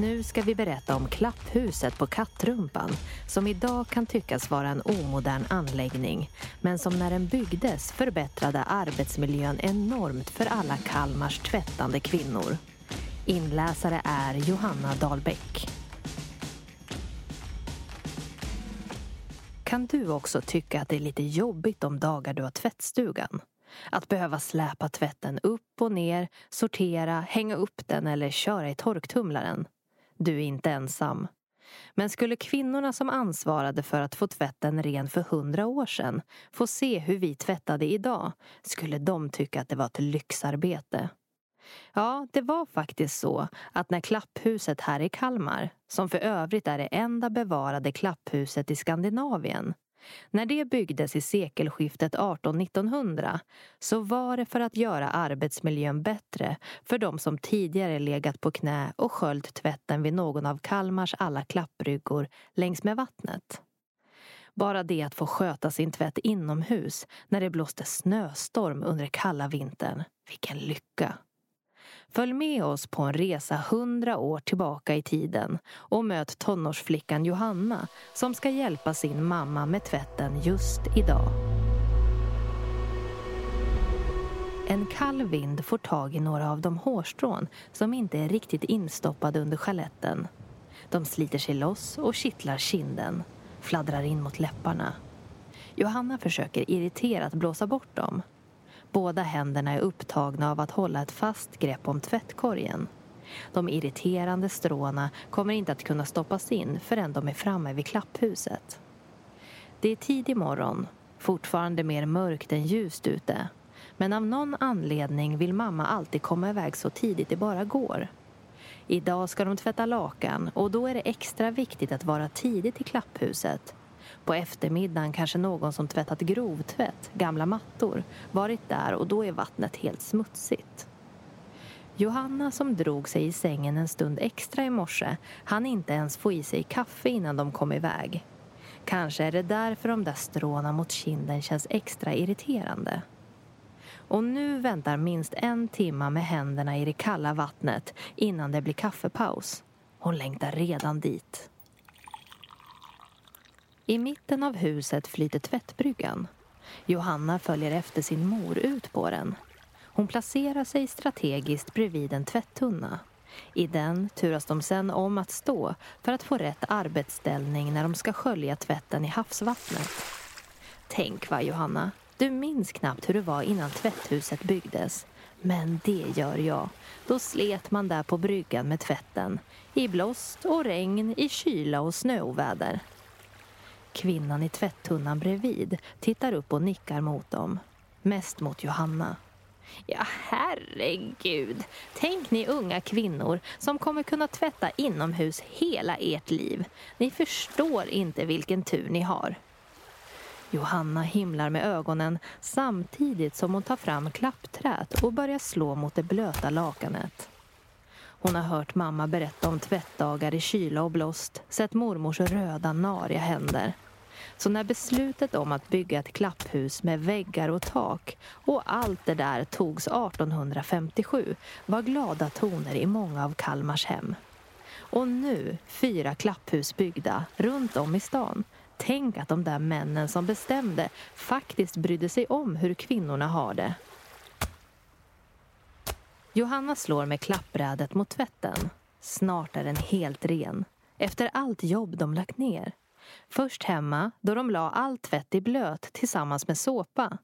Nu ska vi berätta om klapphuset på Kattrumpan som idag kan tyckas vara en omodern anläggning men som när den byggdes förbättrade arbetsmiljön enormt för alla Kalmars tvättande kvinnor. Inläsare är Johanna Dahlbäck. Kan du också tycka att det är lite jobbigt de dagar du har tvättstugan? Att behöva släpa tvätten upp och ner, sortera, hänga upp den eller köra i torktumlaren. Du är inte ensam. Men skulle kvinnorna som ansvarade för att få tvätten ren för hundra år sedan få se hur vi tvättade idag skulle de tycka att det var ett lyxarbete. Ja, det var faktiskt så att när klapphuset här i Kalmar, som för övrigt är det enda bevarade klapphuset i Skandinavien, när det byggdes i sekelskiftet 1800-1900 så var det för att göra arbetsmiljön bättre för de som tidigare legat på knä och sköljt tvätten vid någon av Kalmars alla klappbryggor längs med vattnet. Bara det att få sköta sin tvätt inomhus när det blåste snöstorm under kalla vintern, vilken lycka! Följ med oss på en resa hundra år tillbaka i tiden och möt tonårsflickan Johanna som ska hjälpa sin mamma med tvätten just idag. En kall vind får tag i några av de hårstrån som inte är riktigt instoppade under skaletten. De sliter sig loss och kittlar kinden, fladdrar in mot läpparna. Johanna försöker irriterat blåsa bort dem Båda händerna är upptagna av att hålla ett fast grepp om tvättkorgen. De irriterande stråna kommer inte att kunna stoppas in förrän de är framme vid klapphuset. Det är tidig morgon, fortfarande mer mörkt än ljust ute. Men av någon anledning vill mamma alltid komma iväg så tidigt det bara går. Idag ska de tvätta lakan och då är det extra viktigt att vara tidigt i klapphuset på eftermiddagen kanske någon som tvättat grovtvätt, gamla mattor, varit där och då är vattnet helt smutsigt. Johanna som drog sig i sängen en stund extra i morse hann inte ens få i sig kaffe innan de kom iväg. Kanske är det därför de där stråna mot kinden känns extra irriterande. Och nu väntar minst en timma med händerna i det kalla vattnet innan det blir kaffepaus. Hon längtar redan dit. I mitten av huset flyter tvättbryggan. Johanna följer efter sin mor ut på den. Hon placerar sig strategiskt bredvid en tvättunna. I den turas de sen om att stå för att få rätt arbetsställning när de ska skölja tvätten i havsvattnet. Tänk va, Johanna? Du minns knappt hur det var innan tvätthuset byggdes. Men det gör jag. Då slet man där på bryggan med tvätten. I blåst och regn, i kyla och snöoväder. Kvinnan i tvättunnan bredvid tittar upp och nickar mot dem. Mest mot Johanna. Ja, herregud. Tänk ni unga kvinnor som kommer kunna tvätta inomhus hela ert liv. Ni förstår inte vilken tur ni har. Johanna himlar med ögonen samtidigt som hon tar fram klappträt och börjar slå mot det blöta lakanet. Hon har hört mamma berätta om tvättdagar i kyla och blåst, sett mormors röda, nariga händer. Så när beslutet om att bygga ett klapphus med väggar och tak och allt det där togs 1857 var glada toner i många av Kalmars hem. Och nu, fyra klapphus byggda runt om i stan. Tänk att de där männen som bestämde faktiskt brydde sig om hur kvinnorna har det. Johanna slår med klappbrädet mot tvätten. Snart är den helt ren. Efter allt jobb de lagt ner. Först hemma, då de la all tvätt i blöt tillsammans med såpa.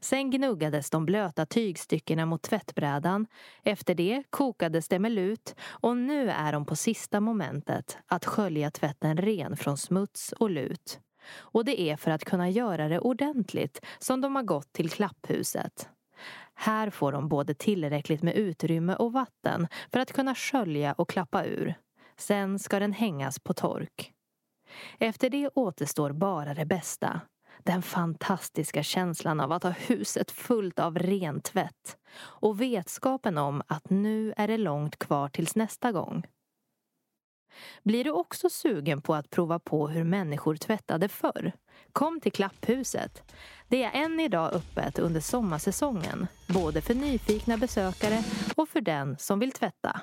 Sen gnuggades de blöta tygstyckena mot tvättbrädan. Efter det kokades det med lut och nu är de på sista momentet, att skölja tvätten ren från smuts och lut. Och det är för att kunna göra det ordentligt som de har gått till klapphuset. Här får de både tillräckligt med utrymme och vatten för att kunna skölja och klappa ur. Sen ska den hängas på tork. Efter det återstår bara det bästa. Den fantastiska känslan av att ha huset fullt av rentvätt. Och vetskapen om att nu är det långt kvar tills nästa gång. Blir du också sugen på att prova på hur människor tvättade förr? Kom till Klapphuset. Det är än idag öppet under sommarsäsongen, både för nyfikna besökare och för den som vill tvätta.